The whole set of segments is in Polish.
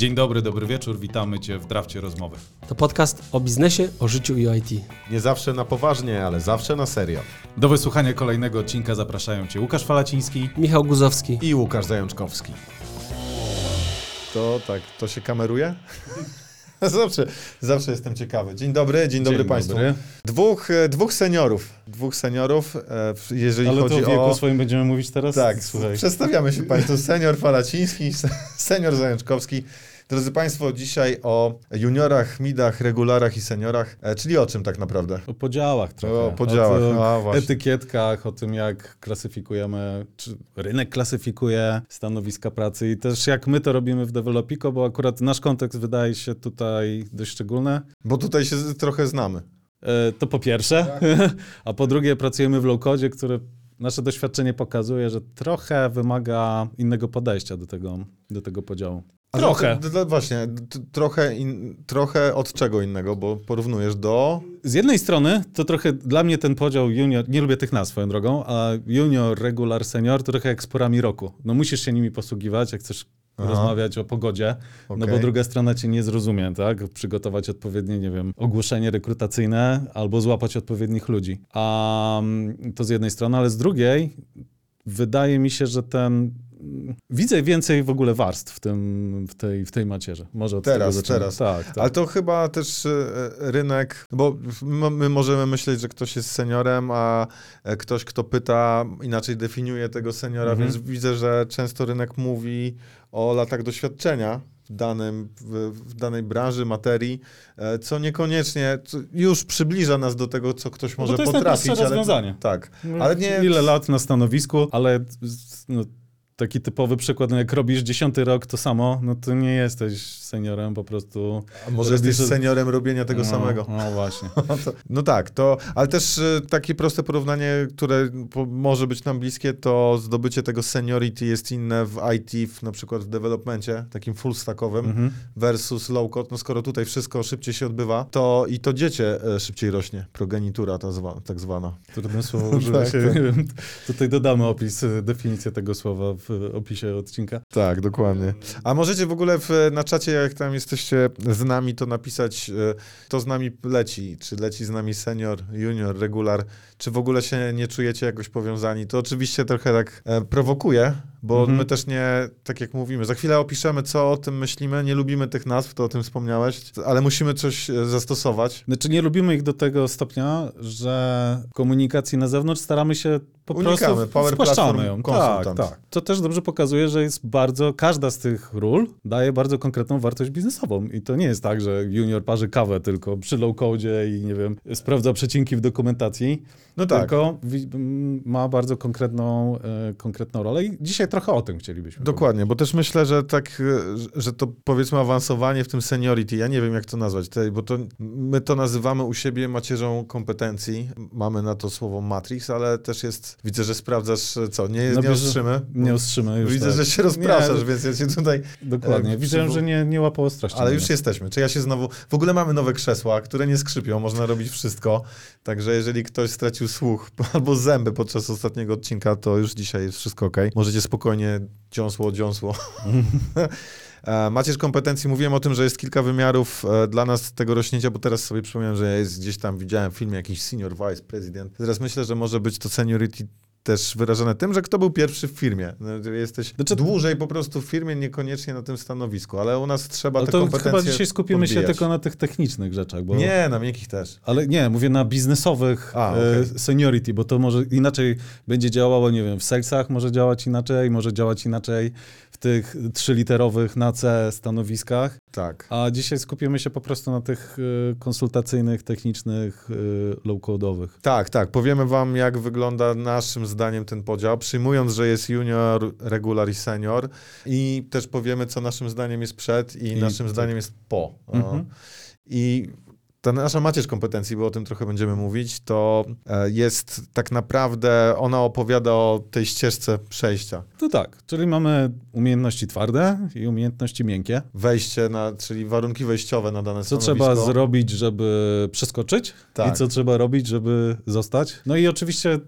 Dzień dobry, dobry wieczór, witamy Cię w Drafcie Rozmowy. To podcast o biznesie, o życiu i o IT. Nie zawsze na poważnie, ale zawsze na serio. Do wysłuchania kolejnego odcinka zapraszają Cię Łukasz Falaciński. Michał Guzowski. I Łukasz Zajączkowski. To tak, to się kameruje? zawsze, zawsze jestem ciekawy. Dzień dobry, dzień dobry Dzień Państwu. dobry. Dwóch, e, dwóch seniorów, dwóch seniorów, e, jeżeli Ale chodzi to o wieku o... swoim będziemy mówić teraz? Tak, Słuchaj. przedstawiamy się Państwu. Senior Falaciński, senior Zajączkowski. Drodzy Państwo, dzisiaj o juniorach, midach, regularach i seniorach, e, czyli o czym tak naprawdę? O podziałach trochę. O podziałach, o, no, etykietkach, o tym jak klasyfikujemy, czy rynek klasyfikuje stanowiska pracy i też jak my to robimy w Developico, bo akurat nasz kontekst wydaje się tutaj dość szczególny. Bo tutaj się trochę znamy. E, To po pierwsze, Tak. a po drugie pracujemy w low-codzie, który nasze doświadczenie pokazuje, że trochę wymaga innego podejścia do tego, do tego podziału. A Trochę. To, to, właśnie, trochę, in, trochę od czego innego, bo porównujesz do... Z jednej strony to trochę dla mnie ten podział junior, nie lubię tych nazw swoją drogą, a junior, regular, senior to trochę jak z porami roku. No musisz się nimi posługiwać, jak chcesz Aha. rozmawiać o pogodzie, no bo druga strona cię nie zrozumie, tak? Przygotować odpowiednie, nie wiem, ogłoszenie rekrutacyjne albo złapać odpowiednich ludzi. A mm, to z jednej strony, ale z drugiej wydaje mi się, że ten Widzę więcej w ogóle warstw w, tym, w, tej, w tej macierze. Może od Teraz, tego teraz. Tak, tak. Ale to chyba też e, rynek, bo my możemy myśleć, że ktoś jest seniorem, a e, ktoś, kto pyta, inaczej definiuje tego seniora, Mhm. więc widzę, że często rynek mówi o latach doświadczenia w, danym, w, w danej branży, materii, e, co niekoniecznie co już przybliża nas do tego, co ktoś No może to jest potrafić. ale- rozwiązanie. Tak, ale nie... Ile lat na stanowisku, ale no, taki typowy przykład, no jak robisz dziesiąty rok to samo, no to nie jesteś seniorem, po prostu... A może jesteś seniorem robienia tego no, samego. No właśnie. No, no tak, to, ale też y, takie proste porównanie, które może być nam bliskie, to zdobycie tego seniority jest inne w IT, w, na przykład w developmencie, takim full stackowym, Mhm. versus low code. No skoro tutaj wszystko szybciej się odbywa, to i to dziecię e, szybciej rośnie, progenitura ta zwa, tak zwana. Trudne słowo używa Tak, się. tak. wiem, Tutaj dodamy opis, y, definicję tego słowa w opisie odcinka. Tak, dokładnie. A możecie w ogóle w, na czacie, jak tam jesteście z nami, to napisać, e, kto z nami leci. Czy leci z nami senior, junior, regular, czy w ogóle się nie czujecie jakoś powiązani. To oczywiście trochę tak e, prowokuje, bo Mhm. my też nie, tak jak mówimy, za chwilę opiszemy, co o tym myślimy. Nie lubimy tych nazw, to o tym wspomniałeś, ale musimy coś e, zastosować. Znaczy nie lubimy ich do tego stopnia, że komunikacji na zewnątrz staramy się po Unikamy. prostu Power spłaszczamy ją. Tak, tak. To też dobrze pokazuje, że jest bardzo, każda z tych ról daje bardzo konkretną wartość biznesową i to nie jest tak, że junior parzy kawę tylko przy low code i nie wiem, sprawdza przecinki w dokumentacji, No tak. tylko ma bardzo konkretną, e, konkretną rolę i dzisiaj trochę o tym chcielibyśmy Dokładnie, bo też myślę, że tak, e, że- to powiedzmy awansowanie w tym seniority, ja nie wiem jak to nazwać, bo to, my to nazywamy u siebie macierzą kompetencji, mamy na to słowo matrix, ale też jest, widzę, że sprawdzasz, e, co, nie, No nie ostrzymy? Nie ostrzymy już Widzę, tak. że się rozpraszasz, Nie, więc ja cię tutaj, Dokładnie. e, Widziałem, przywo- że nie, nie łapał ostrości. ale już jesteśmy, czy ja się znowu, w ogóle mamy nowe krzesła, które nie skrzypią, można robić wszystko, także jeżeli ktoś stracił słuch albo zęby podczas ostatniego odcinka, to już dzisiaj jest wszystko ok. Możecie spokojnie dziąsło, dziąsło. E, Macierz kompetencji, mówiłem o tym, że jest kilka wymiarów e, dla nas tego rośnięcia, bo teraz sobie przypomniałem, że jest gdzieś tam, widziałem w filmie jakiś senior vice president. Teraz myślę, że może być to seniority też wyrażone tym, że kto był pierwszy w firmie. No, Jesteś Znaczy- dłużej po prostu w firmie, niekoniecznie na tym stanowisku, ale u nas trzeba Ale te to kompetencje chyba dzisiaj skupimy się podbijać. tylko na tych technicznych rzeczach, bo... Nie, na miękkich też. Ale nie, mówię na biznesowych A, e, okej. seniority, bo to może inaczej będzie działało, nie wiem, w salesach może działać inaczej, może działać inaczej tych trzyliterowych na C stanowiskach, Tak. a dzisiaj skupimy się po prostu na tych e, konsultacyjnych, technicznych, e, low-codowych. Tak, tak. Powiemy wam, jak wygląda naszym zdaniem ten podział, przyjmując, że jest junior, regular i senior i też powiemy, co naszym zdaniem jest przed i, I naszym tak. zdaniem jest po. Mhm. I ta nasza macierz kompetencji, bo o tym trochę będziemy mówić, to e, jest tak naprawdę, ona opowiada o tej ścieżce przejścia. No tak, czyli mamy umiejętności twarde i umiejętności miękkie. Wejście, na, czyli warunki wejściowe na dane Co stanowisko. trzeba zrobić, żeby przeskoczyć Tak. i co trzeba robić, żeby zostać. No i oczywiście,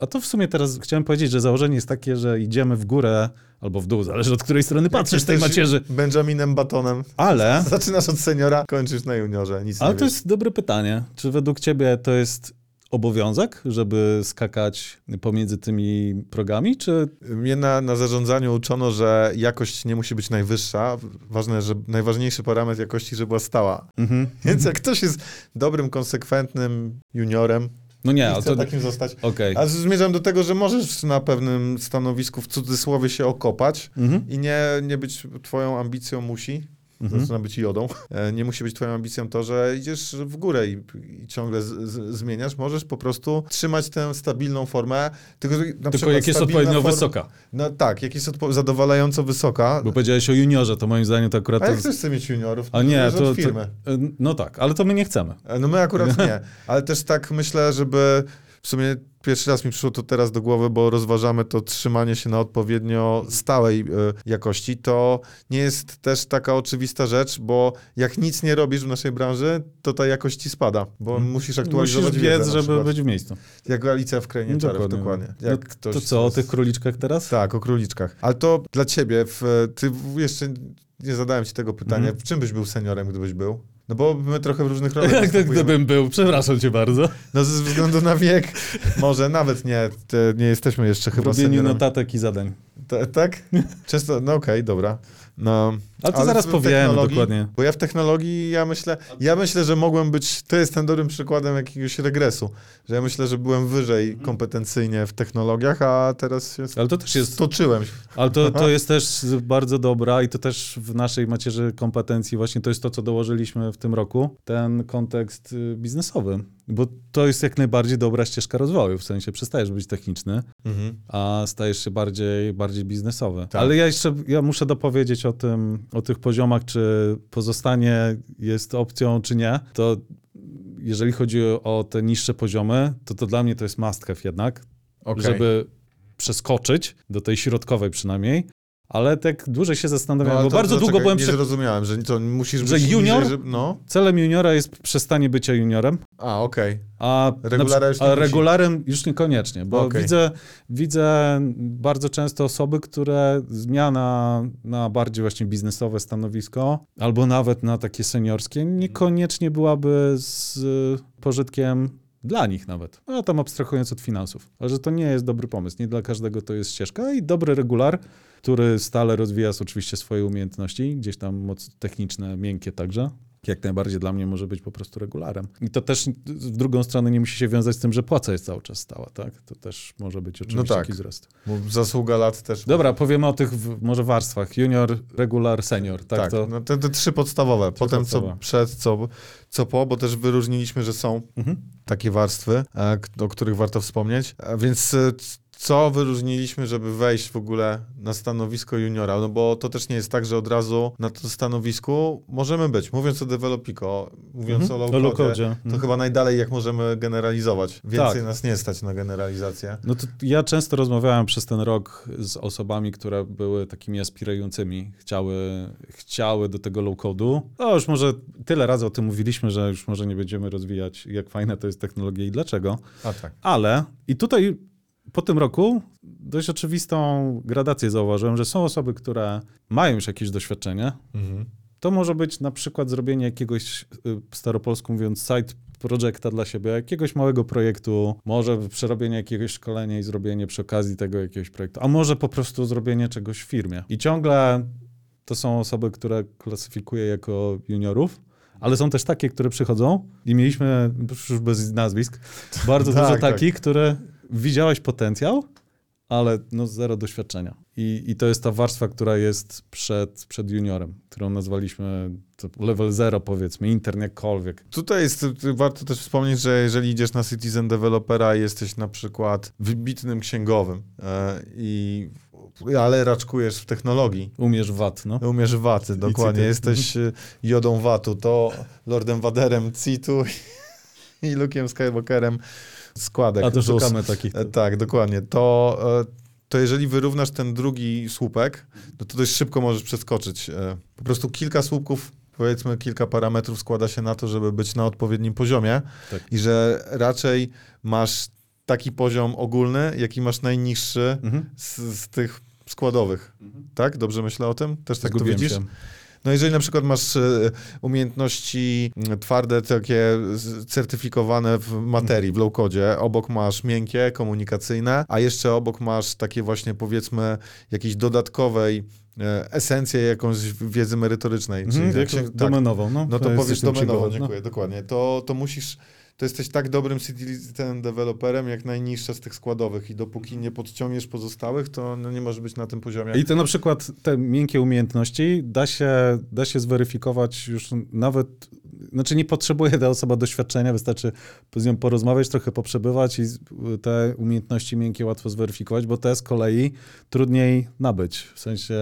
a to w sumie teraz chciałem powiedzieć, że założenie jest takie, że idziemy w górę albo w dół, zależy od której strony patrzysz tej macierzy. Benjaminem Batonem. Ale, Zaczynasz od seniora, kończysz na juniorze. Nic ale to wiesz. jest dobre pytanie. Czy według ciebie to jest obowiązek, żeby skakać pomiędzy tymi progami, czy Mnie na, na zarządzaniu uczono, że jakość nie musi być najwyższa. Ważne, że najważniejszy parametr jakości, żeby była stała. Mhm. Więc jak ktoś jest dobrym, konsekwentnym juniorem, No nie, i ale chce to... takim zostać. Okej. A zmierzam do tego, że możesz na pewnym stanowisku w cudzysłowie się okopać Mhm. i nie, nie być twoją ambicją musi. Mhm. Zaczyna być jodą. E, Nie musi być twoją ambicją to, że idziesz w górę i, i ciągle z, z, zmieniasz. Możesz po prostu trzymać tę stabilną formę. Tylko, na Tylko jak jest odpowiednio form- wysoka. No tak, jak jest odpo- zadowalająco wysoka. Bo powiedziałeś o juniorze, to moim zdaniem to akurat... A to... jak ktoś chce mieć juniorów? A nie, to, od to... firmy. No tak, ale to my nie chcemy. E, No my akurat nie, ale też tak myślę, żeby w sumie pierwszy raz mi przyszło to teraz do głowy, bo rozważamy to trzymanie się na odpowiednio stałej e, jakości, to nie jest też taka oczywista rzecz, bo jak nic nie robisz w naszej branży, to ta jakość ci spada, bo musisz aktualizować Musisz wiedzę na żeby być w miejscu. Jak Alicja w Krainie No Czarów, dokładnie. No ktoś To co, o tych króliczkach teraz? Tak, o króliczkach. Ale to dla ciebie, w, ty jeszcze nie zadałem ci tego pytania, Mhm. w czym byś był seniorem, gdybyś był? No bo my trochę w różnych rolach Jak tak gdybym był, przepraszam cię bardzo. No ze względu na wiek, może nawet nie, nie jesteśmy jeszcze W chyba robieniu seniorem. notatek i zadań. Ta, tak? Często, no okej, dobra. No, Ale to zaraz w powiemy technologii- dokładnie. Bo ja w technologii, ja myślę, ja myślę, że mogłem być, to jest ten dobrym przykładem jakiegoś regresu, że ja myślę, że byłem wyżej kompetencyjnie w technologiach, a teraz się Ale to też jest, stoczyłem. ale to, to jest też bardzo dobra i to też w naszej macierzy kompetencji właśnie to jest to, co dołożyliśmy w tym roku, ten kontekst y, biznesowy. Bo to jest jak najbardziej dobra ścieżka rozwoju, w sensie przestajesz być techniczny, Mhm. a stajesz się bardziej, bardziej biznesowy. Tak. Ale ja jeszcze ja muszę dopowiedzieć o tym, o tych poziomach, czy pozostanie jest opcją, czy nie. To jeżeli chodzi o te niższe poziomy, to to dla mnie to jest must have jednak, Okej. żeby przeskoczyć do tej środkowej przynajmniej. Ale tak dłużej się zastanawiałem, ale bo to- bardzo to długo czekaj, byłem Nie prze... zrozumiałem, że to musisz Że być junior? Niżej, że, no. Celem juniora jest przestanie bycia juniorem, A, okej. a, Regulara już nie a musi. regularem już niekoniecznie, bo Okej. widzę, widzę bardzo często osoby, które zmiana na bardziej właśnie biznesowe stanowisko, albo nawet na takie seniorskie, niekoniecznie byłaby z pożytkiem dla nich nawet. No tam abstrahując od finansów. Ale że to nie jest dobry pomysł. Nie dla każdego to jest ścieżka i dobry regular, który stale rozwija oczywiście swoje umiejętności, gdzieś tam moc techniczne, miękkie także. Jak najbardziej dla mnie może być po prostu regularem. I to też w drugą stronę nie musi się wiązać z tym, że płaca jest cały czas stała, tak? To też może być oczywiście tak. taki wzrost. Bo zasługa lat też. Dobra, powiemy o tych w, może warstwach. Junior, regular, senior, tak? Tak, to... no te, te trzy podstawowe. Potem podstawowe. co przed, co, co po, bo też wyróżniliśmy, że są Mhm. takie warstwy, e, o których warto wspomnieć. A więc e, co wyróżniliśmy, żeby wejść w ogóle na stanowisko juniora? No bo to też nie jest tak, że od razu na to stanowisku możemy być. Mówiąc o Developico, mówiąc Mhm. o low-codzie, low-codzie. to Mhm. chyba najdalej jak możemy generalizować. Więcej Tak. nas nie stać na generalizację. No to ja często rozmawiałem przez ten rok z osobami, które były takimi aspirującymi, chciały, chciały do tego low-codu. No już może tyle razy o tym mówiliśmy, że już może nie będziemy rozwijać, jak fajna to jest technologia i dlaczego. A tak. Ale i tutaj po tym roku dość oczywistą gradację zauważyłem, że są osoby, które mają już jakieś doświadczenie. Mhm. To może być na przykład zrobienie jakiegoś, y, staropolsku mówiąc, side projecta dla siebie, jakiegoś małego projektu, może przerobienie jakiegoś szkolenia i zrobienie przy okazji tego jakiegoś projektu, a może po prostu zrobienie czegoś w firmie. I ciągle to są osoby, które klasyfikuję jako juniorów, ale są też takie, które przychodzą i mieliśmy, już bez nazwisk, bardzo Tak, dużo tak. takich, które widziałeś potencjał, ale no zero doświadczenia. I, I to jest ta warstwa, która jest przed, przed juniorem, którą nazwaliśmy level zero powiedzmy, intern jakkolwiek. Tutaj jest, y, warto też wspomnieć, że jeżeli idziesz na Citizen Developera i jesteś na przykład wybitnym księgowym e, i ale raczkujesz w technologii, Umiesz VAT, no. umiesz waty, dokładnie, jesteś y, jodą watu, to Lordem Waderem Citu i Luke'em Skywalkerem składek. A to ZUS. szukamy takich. E, Tak, dokładnie. To, e, to jeżeli wyrównasz ten drugi słupek, no to dość szybko możesz przeskoczyć. E, Po prostu kilka słupków, powiedzmy kilka parametrów składa się na to, żeby być na odpowiednim poziomie Tak. i że raczej masz taki poziom ogólny, jaki masz najniższy Mhm. z, z tych składowych. Tak? Dobrze myślę o tym? Też tak to Zgubiłem widzisz? się. No jeżeli na przykład masz e, umiejętności mm, twarde, takie certyfikowane w materii, w low-codzie, obok masz miękkie, komunikacyjne, a jeszcze obok masz takie właśnie powiedzmy jakiejś dodatkowej e, esencję jakąś wiedzy merytorycznej. Mhm, jak jak się- tak. domenową, no. No to jest powiesz domenowo, przygodą, dziękuję, dokładnie. To, to musisz, to jesteś tak dobrym citizen deweloperem, jak najniższa z tych składowych i dopóki nie podciągniesz pozostałych, to no nie może być na tym poziomie. I to na przykład te miękkie umiejętności da się, da się zweryfikować już nawet, znaczy nie potrzebuje ta osoba doświadczenia, wystarczy z nią porozmawiać, trochę poprzebywać i te umiejętności miękkie łatwo zweryfikować, bo te z kolei trudniej nabyć. W sensie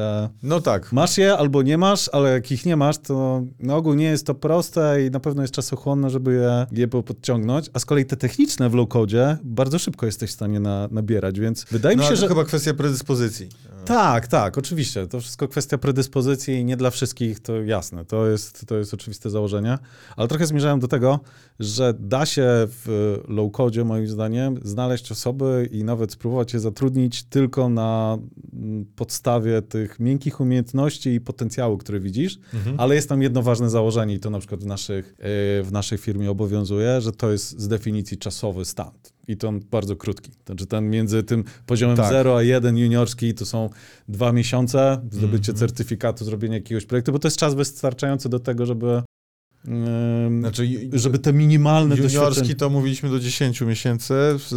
No tak. masz je albo nie masz, ale jak ich nie masz, to na ogół nie jest to proste i na pewno jest czasochłonne, żeby je, je podciągnąć, a z kolei te techniczne w low-codzie bardzo szybko jesteś w stanie na, nabierać, więc wydaje No, mi się, to że... chyba kwestia predyspozycji. Tak, tak, oczywiście. To wszystko kwestia predyspozycji i nie dla wszystkich, to jasne. To jest, to jest oczywiste założenie. Ale trochę zmierzałem do tego, że da się w low-codzie, moim zdaniem, znaleźć osoby i nawet spróbować je zatrudnić tylko na podstawie tych miękkich umiejętności i potencjału, który widzisz. Ale jest tam jedno ważne założenie i to na przykład w, naszych, yy, w naszej firmie obowiązuje, że to jest z definicji czasowy stan. I to on bardzo krótki. Znaczy ten między tym poziomem Tak. 0 a 1 juniorski to są dwa miesiące, zdobycie Mhm. certyfikatu, zrobienie jakiegoś projektu, bo to jest czas wystarczający do tego, żeby, Znaczy, żeby te minimalne juniorski doświadczenie... to mówiliśmy do 10 miesięcy.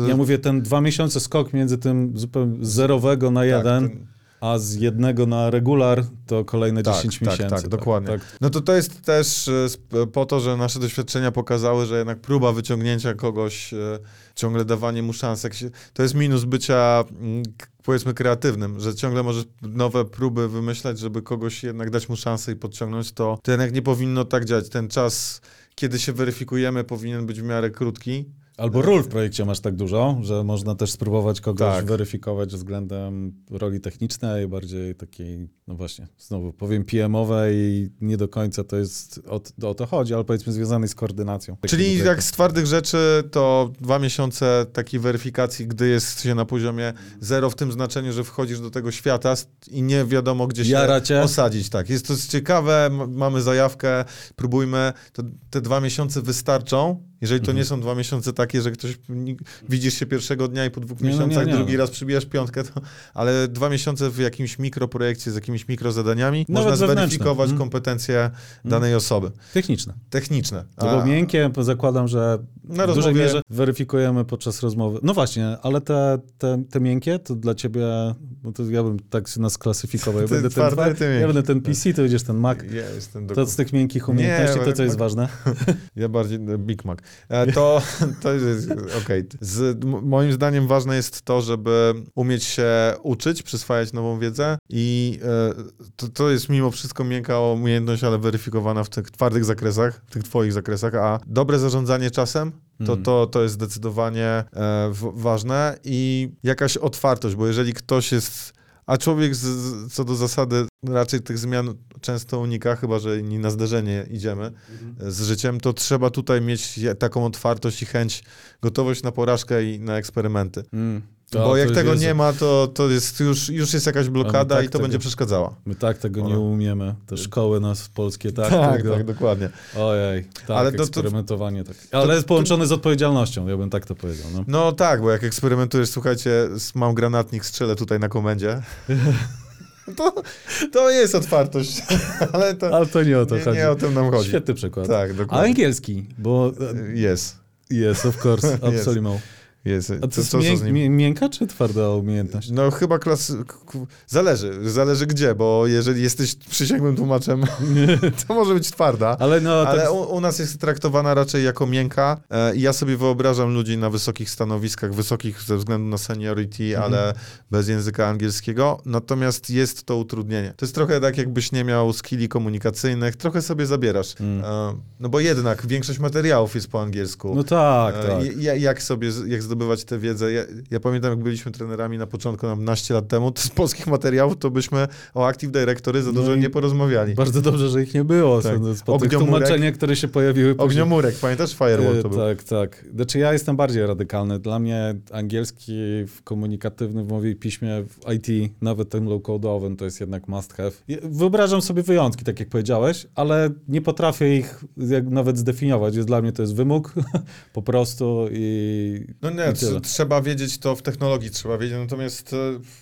Ja mówię ten dwa miesiące skok między tym zupełnie zerowego na Tak, jeden, ten- a z jednego na regular to kolejne Tak, 10 tak, miesięcy. tak, dokładnie. Tak, No to to jest też e, po to, że nasze doświadczenia pokazały, że jednak próba wyciągnięcia kogoś, e, ciągle dawanie mu szans, jak się, to jest minus bycia mm, powiedzmy kreatywnym, że ciągle możesz nowe próby wymyślać, żeby kogoś jednak dać mu szansę i podciągnąć, to, to jednak nie powinno tak działać. Ten czas, kiedy się weryfikujemy, powinien być w miarę krótki. Albo ról w projekcie masz tak dużo, że można też spróbować kogoś Tak. weryfikować względem roli technicznej, bardziej takiej, no właśnie, znowu powiem PM-owej nie do końca to jest, o, o to chodzi, ale powiedzmy związanej z koordynacją. Czyli jak z twardych rzeczy, to dwa miesiące takiej weryfikacji, gdy jest się na poziomie zero w tym znaczeniu, że wchodzisz do tego świata i nie wiadomo, gdzie się cię. osadzić. Tak, jest to ciekawe, mamy zajawkę, próbujmy. To te dwa miesiące wystarczą, jeżeli to Mhm. nie są dwa miesiące takie, że ktoś widzisz się pierwszego dnia i po dwóch Nie, no nie, miesiącach nie. drugi raz przybijasz piątkę, to, ale dwa miesiące w jakimś mikroprojekcie z jakimiś mikrozadaniami Nawet można zweryfikować Mhm. kompetencje danej osoby. Techniczne. Techniczne. To było miękkie, zakładam, że Na w dużej rozmowie- mierze weryfikujemy podczas rozmowy. No właśnie, ale te, te, te miękkie, to dla ciebie, no to ja bym tak nas klasyfikował. Ja Ty będę ten, twardy, twa- ty ja będę ten PC, to będziesz ten Mac. Ja jestem To z tych miękkich umiejętności, Nie, to co jest ważne? Ja bardziej Big Mac. E, To, to jest okej. M- Moim zdaniem ważne jest to, żeby umieć się uczyć, przyswajać nową wiedzę i e, to, to jest mimo wszystko miękka umiejętność, ale weryfikowana w tych twardych zakresach, w tych twoich zakresach, a dobre zarządzanie czasem to, Mm. to, to jest zdecydowanie e, w, ważne i jakaś otwartość, bo jeżeli ktoś jest a człowiek z, z, co do zasady raczej tych zmian często unika, chyba że nie na zderzenie idziemy z życiem, to trzeba tutaj mieć taką otwartość i chęć, gotowość na porażkę i na eksperymenty. Mm. To- Bo to jak tego jest- nie ma, to, to jest już, już jest jakaś blokada tak i to tego- będzie przeszkadzała. My tak tego nie umiemy. Te szkoły nas polskie tak, tak, tego. tak, dokładnie. Ojej, tak, Ale to- to- eksperymentowanie. tak. Ale jest połączone z odpowiedzialnością, ja bym tak to powiedział. No. No tak, bo jak eksperymentujesz, słuchajcie, mam granatnik, strzelę tutaj na komendzie. To, to jest otwartość, ale to Ale to nie o to nie, chodzi. nie o tym nam chodzi. Świetny przykład. Tak, A dokładnie. angielski, bo Jest, jest, of course, absolutely. Jest. A to Co- jest co- co miękka czy twarda umiejętność? No chyba klas... Zależy, zależy gdzie, bo jeżeli jesteś przysięgłym tłumaczem, to może być twarda. Ale no, Ale tak, u, u nas jest traktowana raczej jako miękka e, i ja sobie wyobrażam ludzi na wysokich stanowiskach, wysokich ze względu na seniority, Mhm. ale bez języka angielskiego, natomiast jest to utrudnienie. To jest trochę tak, jakbyś nie miał skilli komunikacyjnych, trochę sobie zabierasz. Mm. E, no bo jednak większość materiałów jest po angielsku. no tak, E, tak. jak sobie, jak zdobyć zdobywać tę wiedzę. Ja, ja pamiętam, jak byliśmy trenerami na początku, nam 12 lat temu, to z polskich materiałów to byśmy o Active Directory za No dużo i nie porozmawiali. Bardzo dobrze, że ich nie było. Tak. Po Ogniomurek- tłumaczeniach, które się pojawiły później. Ogniomurek, pamiętasz? Firewall to E, był. Tak, tak. Znaczy ja jestem bardziej radykalny. Dla mnie angielski w komunikatywnym w mowie i piśmie w IT, nawet ten low-code'owym, to jest jednak must have. Wyobrażam sobie wyjątki, tak jak powiedziałeś, ale nie potrafię ich nawet zdefiniować. Jest dla mnie to jest wymóg po prostu i No nie, tyle. tr- trzeba wiedzieć to w technologii, trzeba wiedzieć. Natomiast e,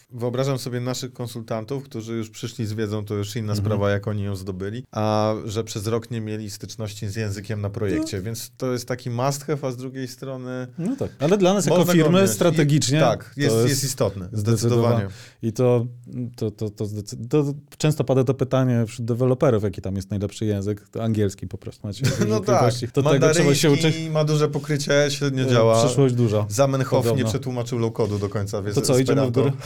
wyobrażam sobie naszych konsultantów, którzy już przyszli z wiedzą, to już inna Mhm. sprawa, jak oni ją zdobyli, a że przez rok nie mieli styczności z językiem na projekcie, więc to jest taki must have, a z drugiej strony No tak. Ale dla nas jako firmy mieć. strategicznie I, tak, to jest, jest, istotne, zdecydowanie. I to, to, to, to, to często pada to pytanie wśród deweloperów, jaki tam jest najlepszy język. To angielski po prostu macie. No tak. To tego trzeba się uczyć. ma duże pokrycie, średnio E, działa. Przyszłość duża. Zamenhof nie przetłumaczył low-codu do końca, więc To co, idziemy w górę?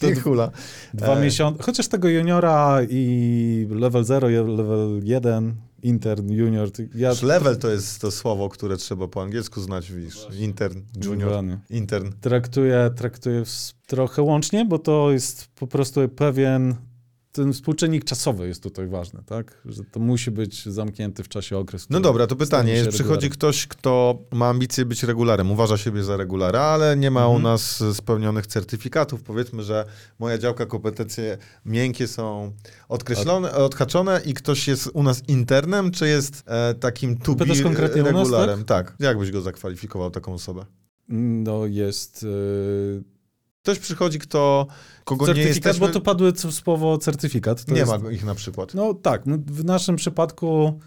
To hula. Dwa E. miesiące. Chociaż tego juniora i level 0, level 1, intern, junior. Ja Level to jest to słowo, które trzeba po angielsku znać, widzisz. Intern, junior, intern. traktuję, traktuję trochę łącznie, bo to jest po prostu pewien. Ten współczynnik czasowy jest tutaj ważny, tak? Że to musi być zamknięty w czasie okres. No dobra, to pytanie jest, przychodzi regularem. ktoś, kto ma ambicje być regularem, uważa siebie za regulara, ale nie ma u Mhm. nas spełnionych certyfikatów. Powiedzmy, że moja działka kompetencje miękkie są odkreślone, odhaczone i ktoś jest u nas internem, czy jest e, takim to be Pytasz konkretnie u nas, regularem? tak? Jak byś go zakwalifikował, taką osobę? No jest. Yy, Ktoś przychodzi, kto, kogo nie certyfikat, jesteśmy... bo to padły słowo certyfikat. To nie jest, ma ich na przykład. No tak, no w naszym przypadku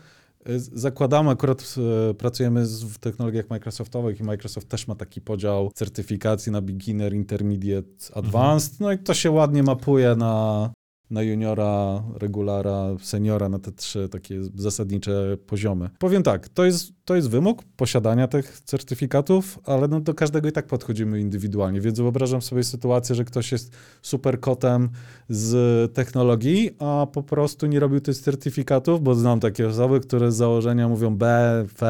y, zakładamy, akurat y, pracujemy w technologiach Microsoftowych i Microsoft też ma taki podział certyfikacji na beginner, intermediate, advanced, no i to się ładnie mapuje na, na juniora, regulara, seniora, na te trzy takie zasadnicze poziomy. Powiem tak, to jest, to jest wymóg posiadania tych certyfikatów, ale no do każdego i tak podchodzimy indywidualnie, więc wyobrażam sobie sytuację, że ktoś jest super kotem z technologii, a po prostu nie robił tych certyfikatów, bo znam takie osoby, które z założenia mówią B, F,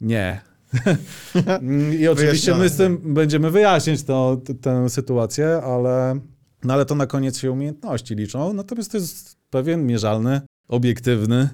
nie. I oczywiście my z tym będziemy wyjaśniać to, tę sytuację, ale, no ale to na koniec się umiejętności liczą. Natomiast to jest pewien mierzalny, obiektywny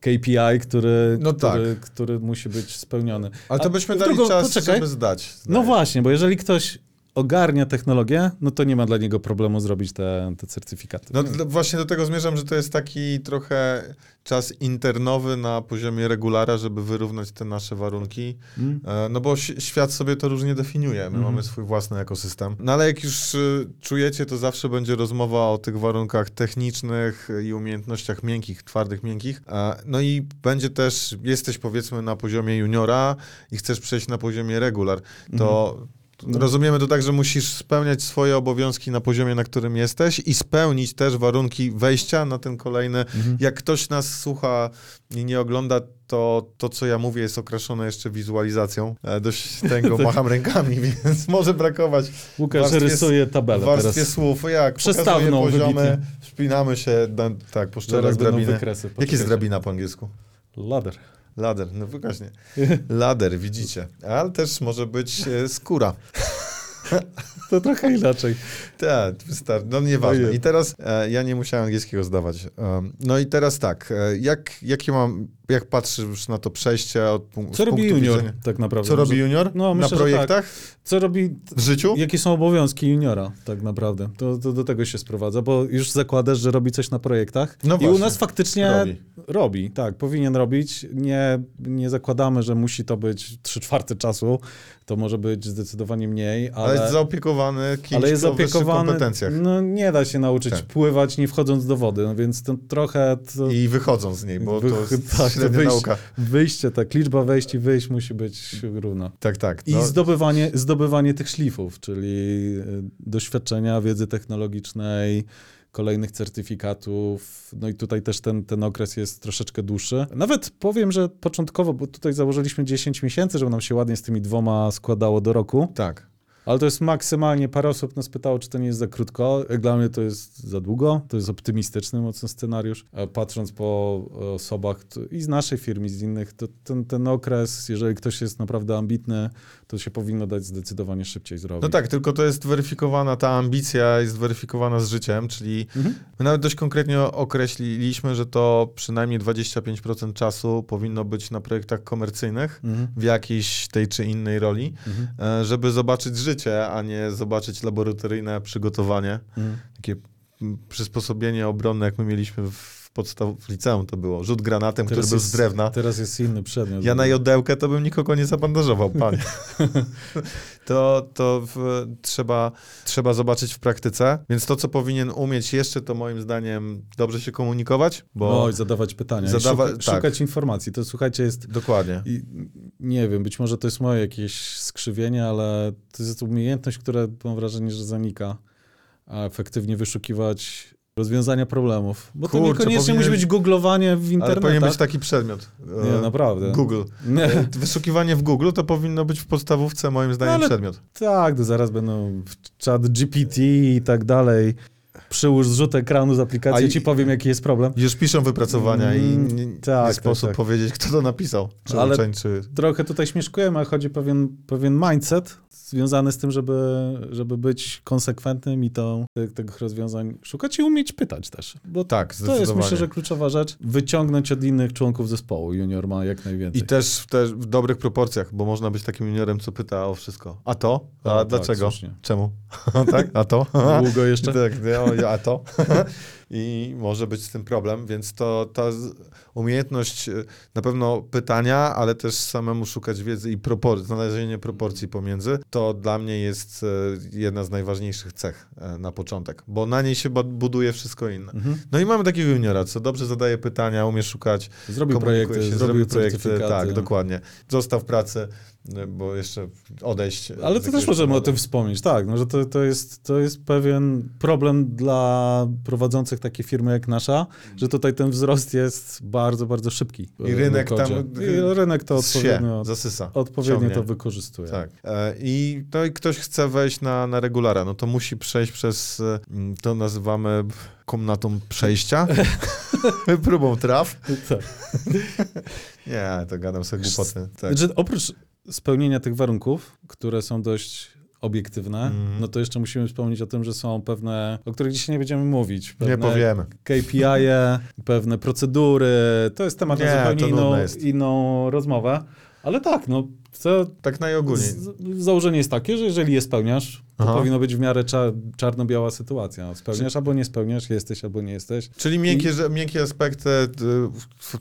KPI, który, No który, który musi być spełniony. Ale to A byśmy w dali drugą- czas, poczekaj. żeby zdać. No właśnie, bo jeżeli ktoś ogarnia technologię, no to nie ma dla niego problemu zrobić te, te certyfikaty. No właśnie do tego zmierzam, że to jest taki trochę czas internowy na poziomie regulara, żeby wyrównać te nasze warunki. Mm. No bo świat sobie to różnie definiuje. My Mhm. mamy swój własny ekosystem. No ale jak już y, czujecie, to zawsze będzie rozmowa o tych warunkach technicznych i umiejętnościach miękkich, twardych, miękkich. E, No i będzie też, jesteś powiedzmy na poziomie juniora i chcesz przejść na poziomie regular, to No. Rozumiemy to tak, że musisz spełniać swoje obowiązki na poziomie, na którym jesteś i spełnić też warunki wejścia na ten kolejny. Mhm. Jak ktoś nas słucha i nie ogląda, to to, co ja mówię, jest okraszone jeszcze wizualizacją. E, Dość tego macham rękami, więc może brakować Łukasz warstwie- rysuje tabelę warstwie teraz. słów. Jak Przestawną poziomy, wybitnie. wspinamy się, tak, po będą drabiny. wykresy. Jak jest drabina po angielsku? Lader. Lader, no wyraźnie. Lader, widzicie. Ale też może być e, skóra. To trochę inaczej. Tak, wystarczy. No nieważne. Ojej. I teraz e, ja nie musiałem angielskiego zdawać. Um, no i teraz tak, e, jak, jakie mam, jak patrzysz na to przejście od punk- z Co robi punktu junior widzenia- tak naprawdę? Co robi Może- junior No, na myślę, że projektach? Co robi... W życiu? Jakie są obowiązki juniora tak naprawdę? To, to do tego się sprowadza, bo już zakładasz, że robi coś na projektach No i u właśnie. nas faktycznie Robi. robi. tak, powinien robić. Nie, nie zakładamy, że musi to być trzy czwarte czasu, to może być zdecydowanie mniej, ale... Ale jest zaopiekowany kimś, ale jest kto zaopiekowany. kompetencjach. No nie da się nauczyć Tak. pływać nie wchodząc do wody, no więc to trochę to I wychodzą z niej, bo to jest tak, średnia nauka. wyjście, tak, liczba wejść i wyjść musi być równa. Tak, tak. I No, zdobywanie, zdobywanie tych szlifów, czyli y, doświadczenia, wiedzy technologicznej, kolejnych certyfikatów. No i tutaj też ten, ten okres jest troszeczkę dłuższy. Nawet powiem, że początkowo, bo tutaj założyliśmy 10 miesięcy, żeby nam się ładnie z tymi dwoma składało do roku, tak. Ale to jest maksymalnie, parę osób nas pytało, czy to nie jest za krótko. Dla mnie to jest za długo, to jest optymistyczny mocno scenariusz. E, Patrząc po osobach i z naszej firmy, z innych, to ten, ten okres, jeżeli ktoś jest naprawdę ambitny, to się powinno dać zdecydowanie szybciej zrobić. No tak, tylko to jest weryfikowana, ta ambicja jest weryfikowana z życiem, czyli Mhm. my nawet dość konkretnie określiliśmy, że to przynajmniej 25% czasu powinno być na projektach komercyjnych Mhm. w jakiejś tej czy innej roli, Mhm. e, żeby zobaczyć życie, a nie zobaczyć laboratoryjne przygotowanie. Mhm. Takie przysposobienie obronne, jak my mieliśmy w podstaw w liceum to było. Rzut granatem, który był z jest, drewna. Teraz jest inny przedmiot. Ja na jodełkę to bym nikogo nie zabandażował, panie. to to w, trzeba, trzeba zobaczyć w praktyce. Więc to, co powinien umieć jeszcze, to moim zdaniem dobrze się komunikować, bo... Oj, zadawać pytania. Zadawa- Zadawa- tak. Szukać informacji. To słuchajcie, jest Dokładnie. I nie wiem, być może to jest moje jakieś skrzywienie, ale to jest umiejętność, która mam wrażenie, że zanika. A efektywnie wyszukiwać rozwiązania problemów. Bo to niekoniecznie powinien- musi być googlowanie w Ale internecie. powinien być taki przedmiot. Nie, E, naprawdę. Google. Nie, Wyszukiwanie w Google to powinno być w podstawówce, moim zdaniem, ale- przedmiot. tak, to zaraz będą w chat GPT i tak dalej. Przyłóż zrzut ekranu z aplikacji, A i- ci powiem, jaki jest problem. Już piszą wypracowania i Mm, nie, tak, nie tak, sposób tak. powiedzieć, kto to napisał. Czy Ale- uczeń, czy... Trochę tutaj śmieszkujemy, a chodzi pewien, pewien mindset związany z tym, żeby, żeby być konsekwentnym i to, tych, tych rozwiązań szukać i umieć pytać też. Bo Tak, to jest myślę, że kluczowa rzecz. Wyciągnąć od innych członków zespołu. Junior ma jak najwięcej. I też, też w dobrych proporcjach, bo można być takim juniorem, co pyta o wszystko. A to? A, A, tak, dlaczego? słusznie. Czemu? tak? A to? Długo jeszcze? tak, a to? I może być z tym problem, więc to ta umiejętność e, na pewno pytania, ale też samemu szukać wiedzy i propor- znalezienie proporcji pomiędzy, to dla mnie jest e, jedna z najważniejszych cech e, na początek, bo na niej się buduje wszystko inne. Mhm. No i mamy takiego juniora, co dobrze zadaje pytania, umie szukać, Zrobił projekty, się, zrobił projekty, certyfikaty. tak, dokładnie. Zostaw pracę, y, bo jeszcze odejść. Ale to też możemy o tym wspomnieć, tak, no, że to, to, jest, to jest pewien problem dla prowadzących takie firmy jak nasza, że tutaj ten wzrost jest bardzo, bardzo szybki. I rynek tam- I rynek to odpowiednio, zasysa. odpowiednio ciągnie. to wykorzystuje. Tak. E, I no i ktoś chce wejść na, na regulara, no to musi przejść przez, e, m, to nazywamy komnatą przejścia, próbą traw. Tak. Nie, to gadam sobie głupoty. Tak. Znaczy, oprócz spełnienia tych warunków, które są dość obiektywne, Mhm. no to jeszcze musimy wspomnieć o tym, że są pewne, o których dzisiaj nie będziemy mówić. Nie powiemy. KPI-e, pewne procedury. To jest temat Nie, na zupełnie inną, inną rozmowę. Ale tak, no, to Tak najogólniej. z, założenie jest takie, że jeżeli je spełniasz, to Aha. powinno być w miarę cza, czarno-biała sytuacja. Spełniasz albo nie spełniasz, jesteś albo nie jesteś. Czyli miękkie, że, miękkie aspekty w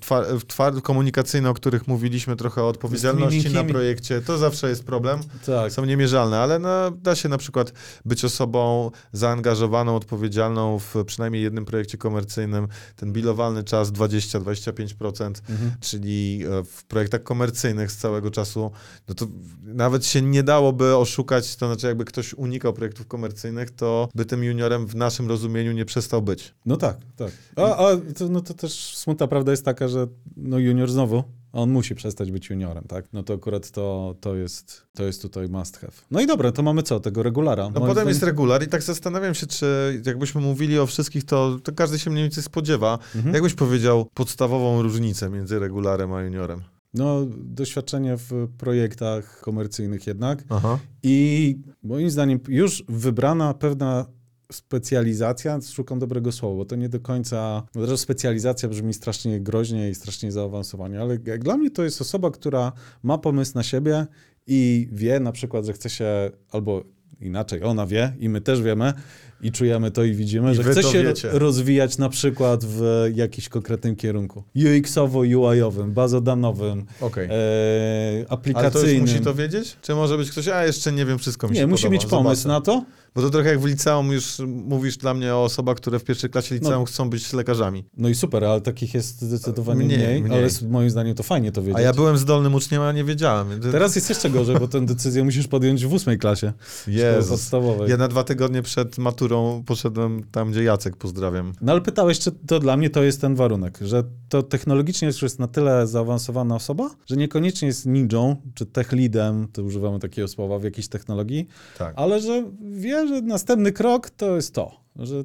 twar- komunikacyjne, o których mówiliśmy trochę o odpowiedzialności tymi na miękkimi- projekcie, to zawsze jest problem. Tak. Są niemierzalne, ale no, da się na przykład być osobą zaangażowaną, odpowiedzialną w przynajmniej jednym projekcie komercyjnym. Ten bilowalny czas 20-25%, Mhm. czyli e, w projektach komercyjnych z całego czasu, no to nawet się nie dałoby oszukać, to znaczy jakby ktoś unikał projektów komercyjnych, to by tym juniorem w naszym rozumieniu nie przestał być. No tak, tak. A, a to, no to też smutna prawda jest taka, że no junior znowu, on musi przestać być juniorem, tak? No to akurat to, to, jest, to jest tutaj must have. No i dobra, to mamy co? Tego regulara. No Moim potem jest regular i tak zastanawiam się, czy jakbyśmy mówili o wszystkich, to, to każdy się mniej więcej spodziewa. Mhm. Jakbyś powiedział podstawową różnicę między regularem a juniorem? No, doświadczenie w projektach komercyjnych jednak. Aha. I moim zdaniem już wybrana pewna specjalizacja, szukam dobrego słowa, bo to nie do końca, bo teraz specjalizacja brzmi strasznie groźnie i strasznie zaawansowanie, ale jak dla mnie to jest osoba, która ma pomysł na siebie i wie na przykład, że chce się, albo inaczej, ona wie i my też wiemy i czujemy to i widzimy, I że chce się wiecie. rozwijać na przykład w jakimś konkretnym kierunku. UX-owo-UI-owym, bazodanowym, Okej. e, Ale to już aplikacyjnym. musi to wiedzieć? Czy może być ktoś, a jeszcze nie wiem, wszystko mi się Nie, musi podoba, mieć pomysł zobaczę. na to. Bo to trochę jak w liceum już mówisz dla mnie o osobach, które w pierwszej klasie liceum No. chcą być lekarzami. No i super, ale takich jest zdecydowanie Mniej, mniej, mniej. ale moim zdaniem to fajnie to wiedzieć. A ja byłem zdolnym uczniem, a nie wiedziałem. Teraz jest jeszcze gorzej, bo tę decyzję musisz podjąć w ósmej klasie Jezus. podstawowej. Ja na dwa tygodnie przed maturą poszedłem tam, gdzie Jacek, pozdrawiam. No ale pytałeś, czy to dla mnie to jest ten warunek, że to technologicznie już jest na tyle zaawansowana osoba, że niekoniecznie jest ninją, czy tech leadem, to używamy takiego słowa w jakiejś technologii, Tak. ale że wie, że następny krok to jest to, że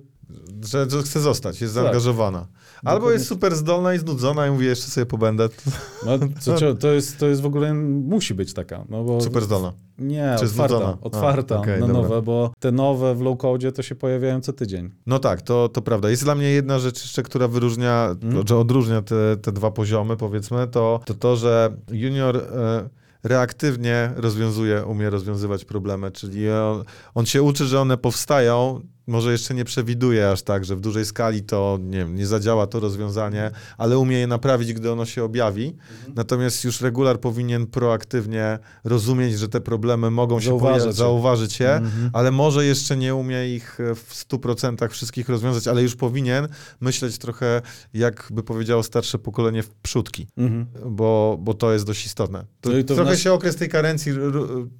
Że, że chce zostać, jest Tak. zaangażowana. Albo Dokładnie. jest super zdolna i znudzona i mówi, jeszcze sobie pobędę. no, to, to, jest, to jest w ogóle, musi być taka, no bo... Super zdolna. Nie, Czy otwarta, znudzona? A, otwarta okej, na dobra. nowe, bo te nowe w low-codzie to się pojawiają co tydzień. No tak, to, to prawda. Jest dla mnie jedna rzecz jeszcze, która wyróżnia, Mm. że odróżnia te, te dwa poziomy, powiedzmy, to to, to że junior e, reaktywnie rozwiązuje, umie rozwiązywać problemy, czyli on, on się uczy, że one powstają, może jeszcze nie przewiduje aż tak, że w dużej skali to nie, wiem, nie zadziała to rozwiązanie, ale umie je naprawić, gdy ono się objawi. Natomiast już regular powinien proaktywnie rozumieć, że te problemy mogą się Zauważyć pojawić, je. zauważyć je, Mhm. ale może jeszcze nie umie ich e, w 100% wszystkich rozwiązać, ale już powinien myśleć trochę, jakby powiedziało starsze pokolenie, w przódki, Mhm. bo, bo to jest dość istotne. To, No to trochę nas- się okres tej karencji,